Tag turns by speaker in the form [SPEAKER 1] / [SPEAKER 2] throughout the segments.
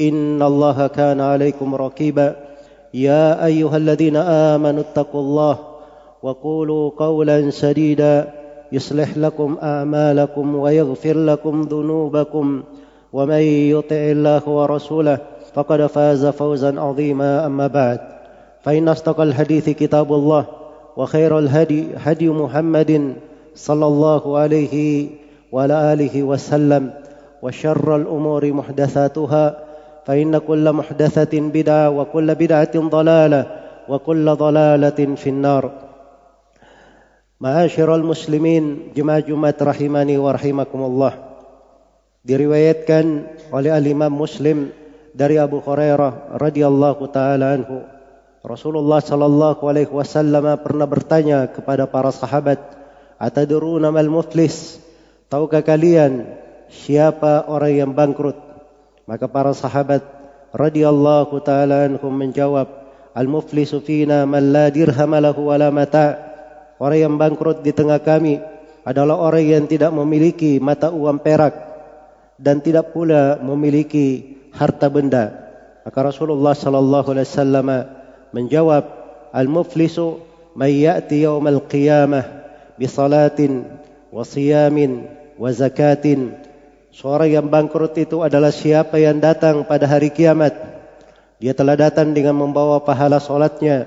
[SPEAKER 1] إن الله كان عليكم رقيبا. يا أيها الذين آمنوا اتقوا الله وقولوا قولا سديدا. يصلح لكم أعمالكم ويغفر لكم ذنوبكم. ومن يطع الله ورسوله فقد فاز فوزا عظيما. أما بعد فإن أصدق الحديث كتاب الله وخير الهدي هدي محمد صلى الله عليه وعلى آله وسلم وشر الأمور محدثاتها. فإن كل محدثة بدعة وكل بدعة ضلالة وكل ضلالة في النار معاشر المسلمين جماعة جماعة رحماني ورحمكم الله diriwayatkan oleh al-Imam Muslim dari Abu Hurairah radhiyallahu taala anhu Rasulullah sallallahu alaihi wasallam pernah bertanya kepada para sahabat atadruna mal muflis tahukah kalian siapa orang yang bangkrut Maka para sahabat radhiyallahu taala anhum menjawab al-muflisu fina man la dirham lahu mata orang yang bangkrut di tengah kami adalah orang yang tidak memiliki mata uang perak dan tidak pula memiliki harta benda. Maka Rasulullah sallallahu alaihi wasallam menjawab, "Al-muflisu man ya'ti yaumal qiyamah bi salatin wa siyamin wa zakatin." Seorang yang bangkrut itu adalah siapa yang datang pada hari kiamat. Dia telah datang dengan membawa pahala solatnya,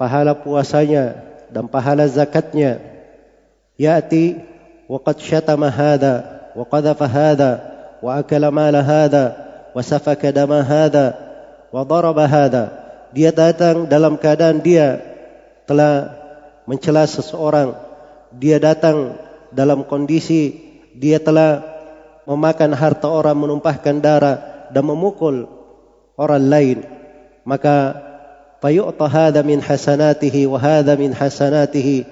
[SPEAKER 1] pahala puasanya, dan pahala zakatnya. Ya'ti waqad syatama hadha, wa hadha, wa akala mala hadha, wa safaka dama hadha, wa daraba hadha. Dia datang dalam keadaan dia telah mencela seseorang. Dia datang dalam kondisi dia telah memakan harta orang menumpahkan darah dan memukul orang lain maka fayu'ta hadha min hasanatihi wa hadha min hasanatihi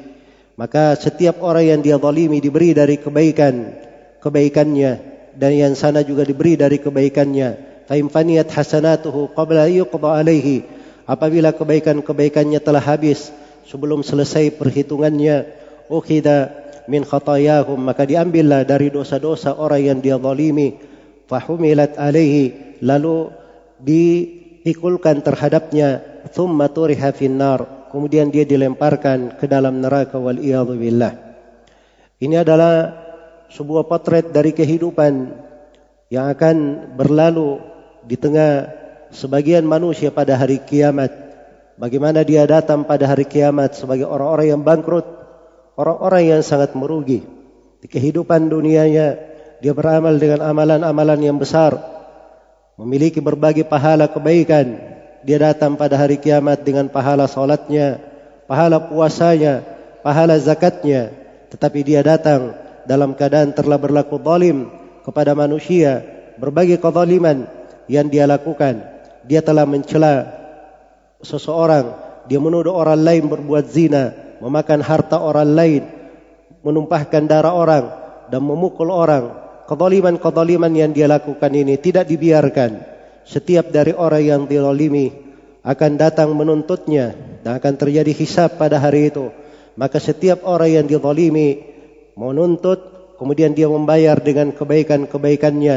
[SPEAKER 1] maka setiap orang yang dia zalimi diberi dari kebaikan kebaikannya dan yang sana juga diberi dari kebaikannya. Fa faniyat hasanatuhu qabla yuqda alaihi. Apabila kebaikan-kebaikannya telah habis sebelum selesai perhitungannya, ukhida min khatayahum maka diambillah dari dosa-dosa orang yang dia zalimi. Fahumilat alaihi lalu dipikulkan terhadapnya thumma turiha finnar kemudian dia dilemparkan ke dalam neraka wal billah. Ini adalah sebuah potret dari kehidupan yang akan berlalu di tengah sebagian manusia pada hari kiamat. Bagaimana dia datang pada hari kiamat sebagai orang-orang yang bangkrut, orang-orang yang sangat merugi. Di kehidupan dunianya, dia beramal dengan amalan-amalan yang besar, memiliki berbagai pahala kebaikan. Dia datang pada hari kiamat dengan pahala salatnya, pahala puasanya, pahala zakatnya. Tetapi dia datang dalam keadaan telah berlaku zalim kepada manusia, berbagai kezaliman yang dia lakukan. Dia telah mencela seseorang, dia menuduh orang lain berbuat zina, memakan harta orang lain, menumpahkan darah orang dan memukul orang. Kezaliman-kezaliman yang dia lakukan ini tidak dibiarkan. Setiap dari orang yang dilolimi akan datang menuntutnya dan akan terjadi hisab pada hari itu. Maka setiap orang yang dizalimi menuntut kemudian dia membayar dengan kebaikan-kebaikannya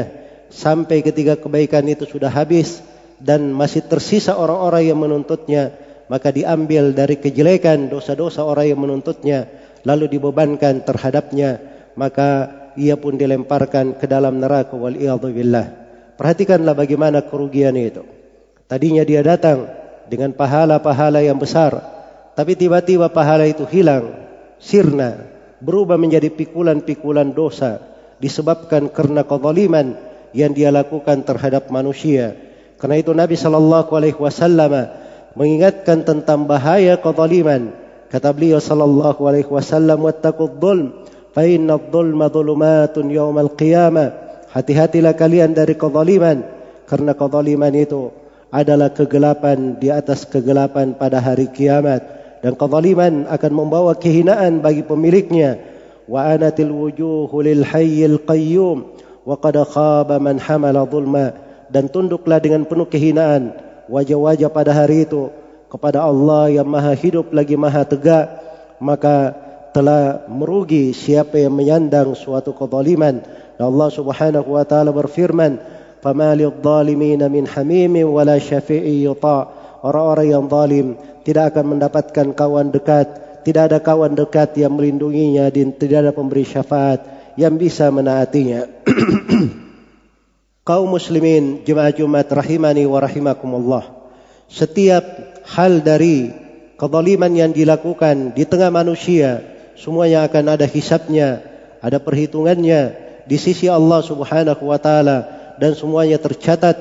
[SPEAKER 1] sampai ketika kebaikan itu sudah habis dan masih tersisa orang-orang yang menuntutnya maka diambil dari kejelekan dosa-dosa orang yang menuntutnya lalu dibebankan terhadapnya maka ia pun dilemparkan ke dalam neraka wal billah perhatikanlah bagaimana kerugian itu Tadinya dia datang dengan pahala-pahala yang besar, tapi tiba-tiba pahala itu hilang, sirna, berubah menjadi pikulan-pikulan dosa disebabkan karena kezaliman yang dia lakukan terhadap manusia. Karena itu Nabi sallallahu alaihi wasallam mengingatkan tentang bahaya kezaliman. Kata beliau sallallahu alaihi wasallam, "Wattaqud dzulm, fa inna dzulma dzulumatun yaumal qiyamah." Hati-hatilah kalian dari kezaliman karena kezaliman itu adalah kegelapan di atas kegelapan pada hari kiamat dan kezaliman akan membawa kehinaan bagi pemiliknya wa anatil wujuhu lil hayyil qayyum wa qad khaba man hamala zulma dan tunduklah dengan penuh kehinaan wajah-wajah pada hari itu kepada Allah yang maha hidup lagi maha tegak maka telah merugi siapa yang menyandang suatu kezaliman. Dan Allah Subhanahu wa taala berfirman fama lidh-dhalimin min hamimin wala syafi'i orang-orang yang zalim tidak akan mendapatkan kawan dekat tidak ada kawan dekat yang melindunginya dan tidak ada pemberi syafaat yang bisa menaatinya. kaum muslimin jemaah Jumat rahimani wa rahimakumullah setiap hal dari kezaliman yang dilakukan di tengah manusia semuanya akan ada hisabnya ada perhitungannya di sisi Allah Subhanahu wa taala dan semuanya tercatat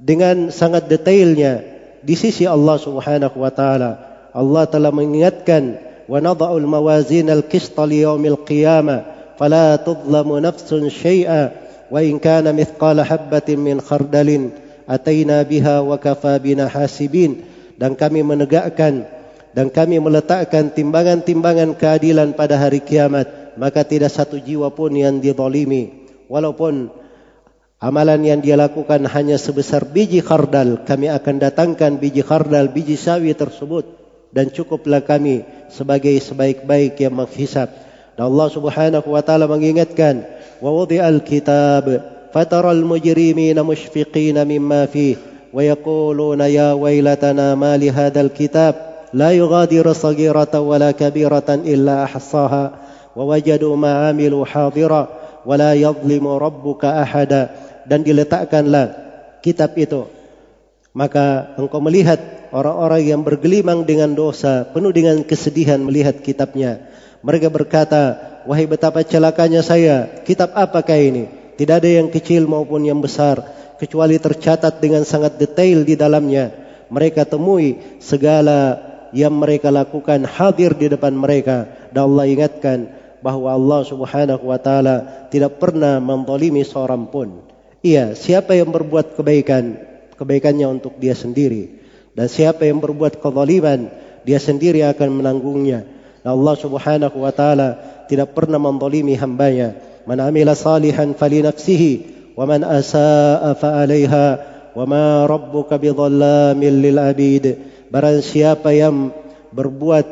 [SPEAKER 1] dengan sangat detailnya di sisi Allah Subhanahu wa taala. Allah telah mengingatkan wa nadha'ul mawazin qiyamah fala tudlamu nafsun syai'a in kana mithqala habatin min khardalin ataina hasibin dan kami menegakkan dan kami meletakkan timbangan-timbangan keadilan pada hari kiamat maka tidak satu jiwa pun yang dizalimi walaupun Amalan yang dia lakukan hanya sebesar biji khardal. Kami akan datangkan biji khardal, biji sawi tersebut. Dan cukuplah kami sebagai sebaik-baik yang menghisap. Dan Allah subhanahu wa ta'ala mengingatkan. Mujrimina mushfiqina mimma fih. Wa yakuluna ya wailatana ma li hadal kitab. La yughadiru sagiratan wala kabiratan illa ahsaha. Wa wajadu ma'amilu hadira. Wa la yadlimu rabbuka ahada dan diletakkanlah kitab itu. Maka engkau melihat orang-orang yang bergelimang dengan dosa, penuh dengan kesedihan melihat kitabnya. Mereka berkata, wahai betapa celakanya saya, kitab apakah ini? Tidak ada yang kecil maupun yang besar, kecuali tercatat dengan sangat detail di dalamnya. Mereka temui segala yang mereka lakukan hadir di depan mereka. Dan Allah ingatkan bahwa Allah subhanahu wa ta'ala tidak pernah menzalimi seorang pun. Iya, siapa yang berbuat kebaikan, kebaikannya untuk dia sendiri. Dan siapa yang berbuat kezaliman, dia sendiri akan menanggungnya. Dan Allah Subhanahu wa taala tidak pernah menzalimi hambanya. Man amila salihan falinafsihi wa man asaa fa 'alaiha wa ma rabbuka bidhallamin lil 'abid. Barang siapa yang berbuat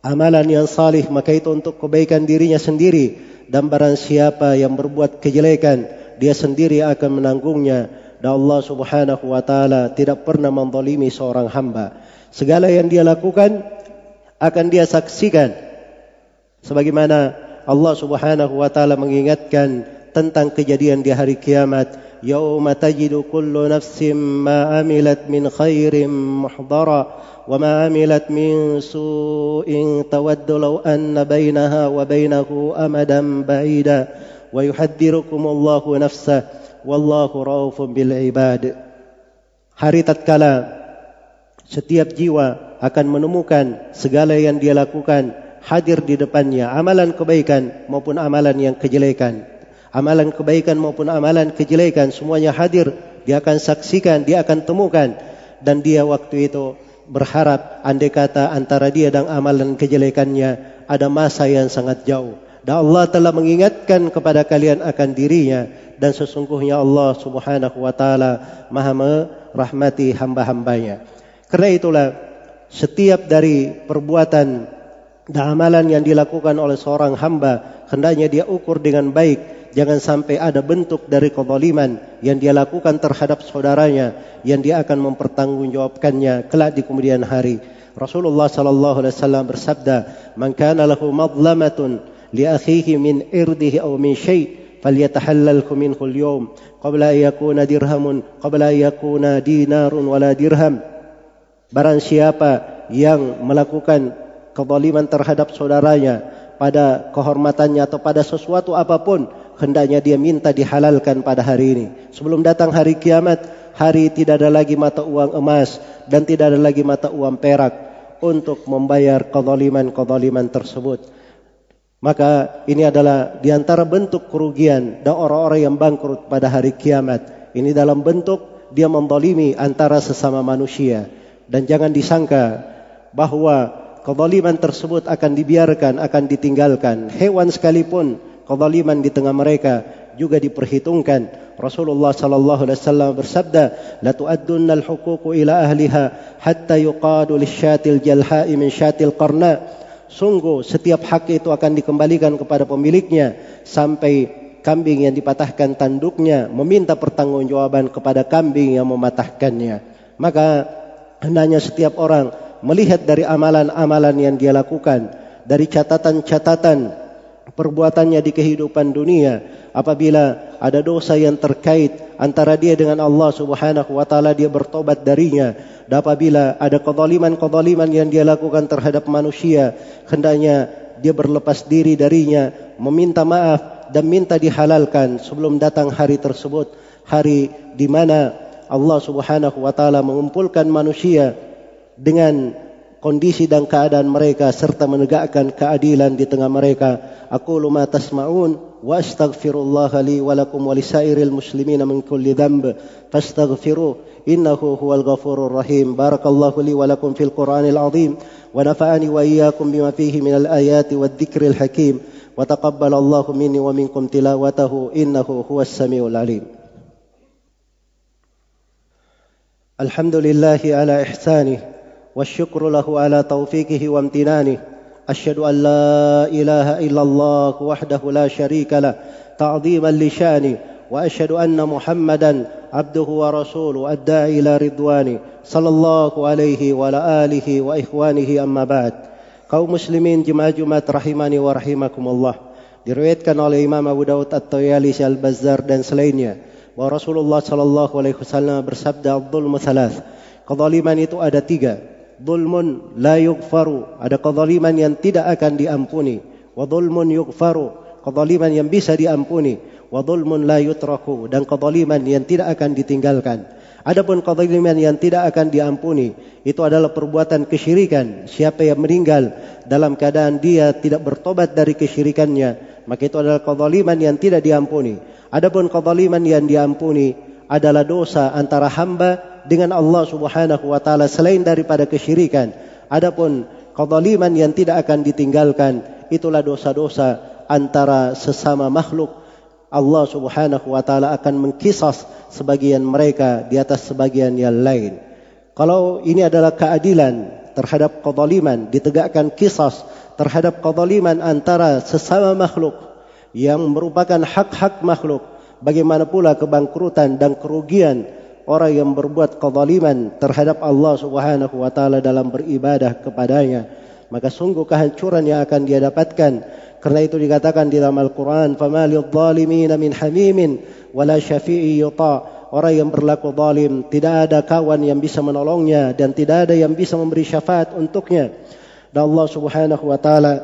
[SPEAKER 1] amalan yang salih maka itu untuk kebaikan dirinya sendiri dan barang siapa yang berbuat kejelekan dia sendiri akan menanggungnya dan Allah Subhanahu wa taala tidak pernah menzalimi seorang hamba. Segala yang dia lakukan akan dia saksikan. Sebagaimana Allah Subhanahu wa taala mengingatkan tentang kejadian di hari kiamat, yauma tajidu kullu nafsin ma amilat min khairin muhdara wa ma amilat min su'in tawaddu law anna bainaha wa bainahu amadan ba'ida wa yuhadzirukumullahu nafsah wallahu raufun bil ibad. Hari tatkala setiap jiwa akan menemukan segala yang dia lakukan hadir di depannya amalan kebaikan maupun amalan yang kejelekan. Amalan kebaikan maupun amalan kejelekan semuanya hadir dia akan saksikan dia akan temukan. Dan dia waktu itu berharap andai kata antara dia dan amalan kejelekannya ada masa yang sangat jauh. Dan Allah telah mengingatkan kepada kalian akan dirinya. Dan sesungguhnya Allah Subhanahu wa taala Maha merahmati hamba-hambanya. Karena itulah setiap dari perbuatan dan amalan yang dilakukan oleh seorang hamba hendaknya dia ukur dengan baik jangan sampai ada bentuk dari kezaliman yang dia lakukan terhadap saudaranya yang dia akan mempertanggungjawabkannya kelak di kemudian hari. Rasulullah sallallahu alaihi wasallam bersabda, "Man kana lahu madlamatun لأخيه من إرده أو من شيء فليتحلله منه اليوم قبل أن يكون درهم قبل أن يكون دينار ولا dirham barang siapa yang melakukan kezaliman terhadap saudaranya pada kehormatannya atau pada sesuatu apa pun hendaknya dia minta dihalalkan pada hari ini sebelum datang hari kiamat hari tidak ada lagi mata uang emas dan tidak ada lagi mata uang perak untuk membayar kezaliman-kezaliman tersebut maka ini adalah di antara bentuk kerugian dan orang-orang yang bangkrut pada hari kiamat. Ini dalam bentuk dia mendolimi antara sesama manusia. Dan jangan disangka bahwa kezaliman tersebut akan dibiarkan, akan ditinggalkan. Hewan sekalipun kezaliman di tengah mereka juga diperhitungkan. Rasulullah sallallahu alaihi wasallam bersabda, "La tu'addunna al-huquq ila ahliha hatta yuqadu lisyatil jalha'i min syatil qarna." Sungguh setiap hak itu akan dikembalikan kepada pemiliknya sampai kambing yang dipatahkan tanduknya meminta pertanggungjawaban kepada kambing yang mematahkannya. Maka hendaknya setiap orang melihat dari amalan-amalan yang dia lakukan, dari catatan-catatan perbuatannya di kehidupan dunia apabila ada dosa yang terkait antara dia dengan Allah Subhanahu wa taala dia bertobat darinya. Dan apabila ada kezaliman-kezaliman yang dia lakukan terhadap manusia, hendaknya dia berlepas diri darinya, meminta maaf dan minta dihalalkan sebelum datang hari tersebut, hari di mana Allah Subhanahu wa taala mengumpulkan manusia dengan kondisi dan keadaan mereka serta menegakkan keadilan di tengah mereka. Aku ma tasma'un wa astaghfirullah li wa lakum wa lisairil muslimin min kulli dhanb fastaghfiruh innahu huwal ghafurur rahim. Barakallahu li wa lakum fil Qur'anil azim wa nafa'ani wa iyyakum bima fihi minal ayati wad dzikril hakim. Wa taqabbalallahu minni wa minkum tilawatahu innahu huwas samiul alim. Alhamdulillahi ala ihsanih والشكر له على توفيقه وامتنانه. أشهد أن لا إله إلا الله وحده لا شريك له تعظيما لشاني وأشهد أن محمدا عبده ورسوله الداعي إلى رضواني صلى الله عليه وعلى آله وإخوانه أما بعد. قوم مسلمين جمع جمعة رحماني ورحمكم الله. Diriwayatkan oleh Imam Abu Daud At-Tayalisi Al-Bazzar dan selainnya. Bahwa Rasulullah sallallahu alaihi wasallam bersabda "Adzulmu tsalats." Kezaliman itu ada tiga. Zulmun la yughfaru. Ada kezaliman yang tidak akan diampuni. Wa zulmun yughfaru. Kezaliman yang bisa diampuni. Wa zulmun la yutraku. Dan kezaliman yang tidak akan ditinggalkan. Adapun kezaliman yang tidak akan diampuni itu adalah perbuatan kesyirikan. Siapa yang meninggal dalam keadaan dia tidak bertobat dari kesyirikannya, maka itu adalah kezaliman yang tidak diampuni. Adapun kezaliman yang diampuni adalah dosa antara hamba dengan Allah Subhanahu wa taala selain daripada kesyirikan. Adapun kezaliman yang tidak akan ditinggalkan itulah dosa-dosa antara sesama makhluk. Allah Subhanahu wa taala akan mengkisas sebagian mereka di atas sebagian yang lain. Kalau ini adalah keadilan terhadap kezaliman, ditegakkan kisas terhadap kezaliman antara sesama makhluk yang merupakan hak-hak makhluk. Bagaimana pula kebangkrutan dan kerugian orang yang berbuat kezaliman terhadap Allah Subhanahu wa taala dalam beribadah kepadanya maka sungguh kehancuran yang akan dia dapatkan. Karena itu dikatakan di dalam Al-Qur'an famalil zalimin min hamimin wala syafi'i yuta. Orang yang berlaku zalim tidak ada kawan yang bisa menolongnya dan tidak ada yang bisa memberi syafaat untuknya. Dan Allah Subhanahu wa taala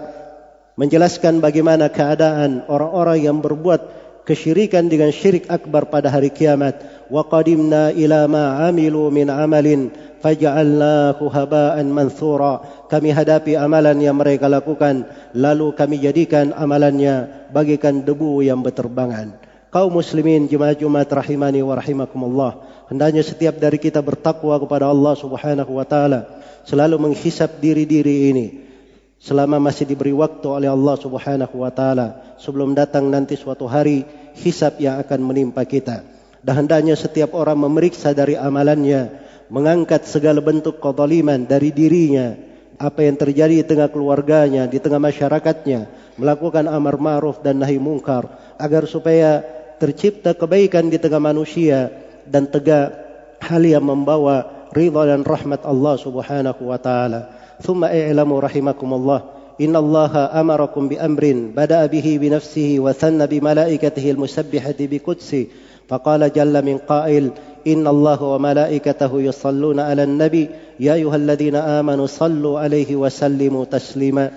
[SPEAKER 1] menjelaskan bagaimana keadaan orang-orang yang berbuat kesyirikan dengan syirik akbar pada hari kiamat. Wa qadimna ila ma amilu min amalin faj'alnahu haba'an mansura. Kami hadapi amalan yang mereka lakukan lalu kami jadikan amalannya bagikan debu yang berterbangan. Kaum muslimin jemaah Jumat rahimani wa rahimakumullah. Hendaknya setiap dari kita bertakwa kepada Allah Subhanahu wa taala selalu menghisap diri-diri ini selama masih diberi waktu oleh Allah Subhanahu wa taala. Sebelum datang nanti suatu hari hisab yang akan menimpa kita. Dan hendaknya setiap orang memeriksa dari amalannya, mengangkat segala bentuk kezaliman dari dirinya, apa yang terjadi di tengah keluarganya, di tengah masyarakatnya, melakukan amar ma'ruf dan nahi mungkar agar supaya tercipta kebaikan di tengah manusia dan tegak hal yang membawa ridha dan rahmat Allah Subhanahu wa taala. Thumma i'lamu rahimakumullah إن الله أمركم بأمر بدأ به بنفسه وثنى بملائكته المسبحة بقدسه فقال جل من قائل إن الله وملائكته يصلون على النبي يا أيها الذين آمنوا صلوا عليه وسلموا تسليما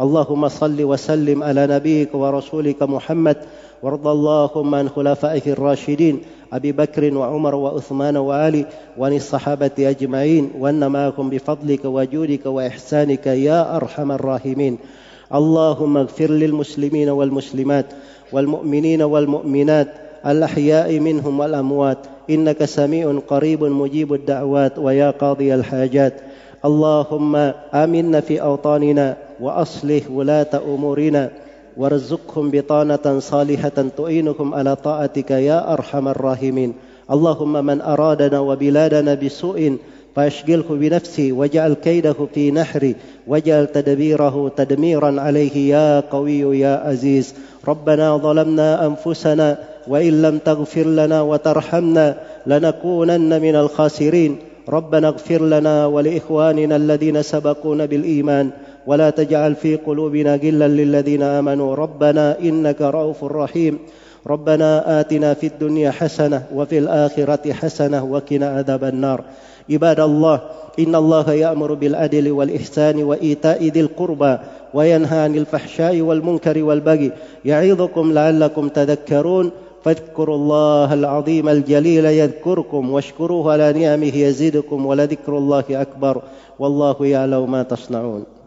[SPEAKER 1] اللهم صل وسلم على نبيك ورسولك محمد وارض اللهم عن خلفائه الراشدين أبي بكر وعمر وعثمان وعلي وعن الصحابة أجمعين وأن معكم بفضلك وجودك وإحسانك يا أرحم الراحمين. اللهم اغفر للمسلمين والمسلمات والمؤمنين والمؤمنات الأحياء منهم والأموات إنك سميع قريب مجيب الدعوات ويا قاضي الحاجات. اللهم آمنا في أوطاننا وأصلح ولاة أمورنا وارزقهم بطانة صالحة تعينهم على طاعتك يا أرحم الراحمين. اللهم من أرادنا وبلادنا بسوء فأشغله بنفسه واجعل كيده في نحري واجعل تدبيره تدميرا عليه يا قوي يا عزيز. ربنا ظلمنا أنفسنا وإن لم تغفر لنا وترحمنا لنكونن من الخاسرين. ربنا اغفر لنا ولإخواننا الذين سبقونا بالإيمان. ولا تجعل في قلوبنا غلا للذين آمنوا. ربنا إنك رؤوف رحيم. ربنا آتنا في الدنيا حسنة وفي الآخرة حسنة وقنا عذاب النار. عباد الله إن الله يأمر بالعدل والإحسان وإيتاء ذي القربى وينهى عن الفحشاء والمنكر والبغي. يعظكم لعلكم تذكرون. فاذكروا الله العظيم الجليل يذكركم واشكروه على نعمه يزدكم ولذكر الله أكبر. والله يعلم ما تصنعون.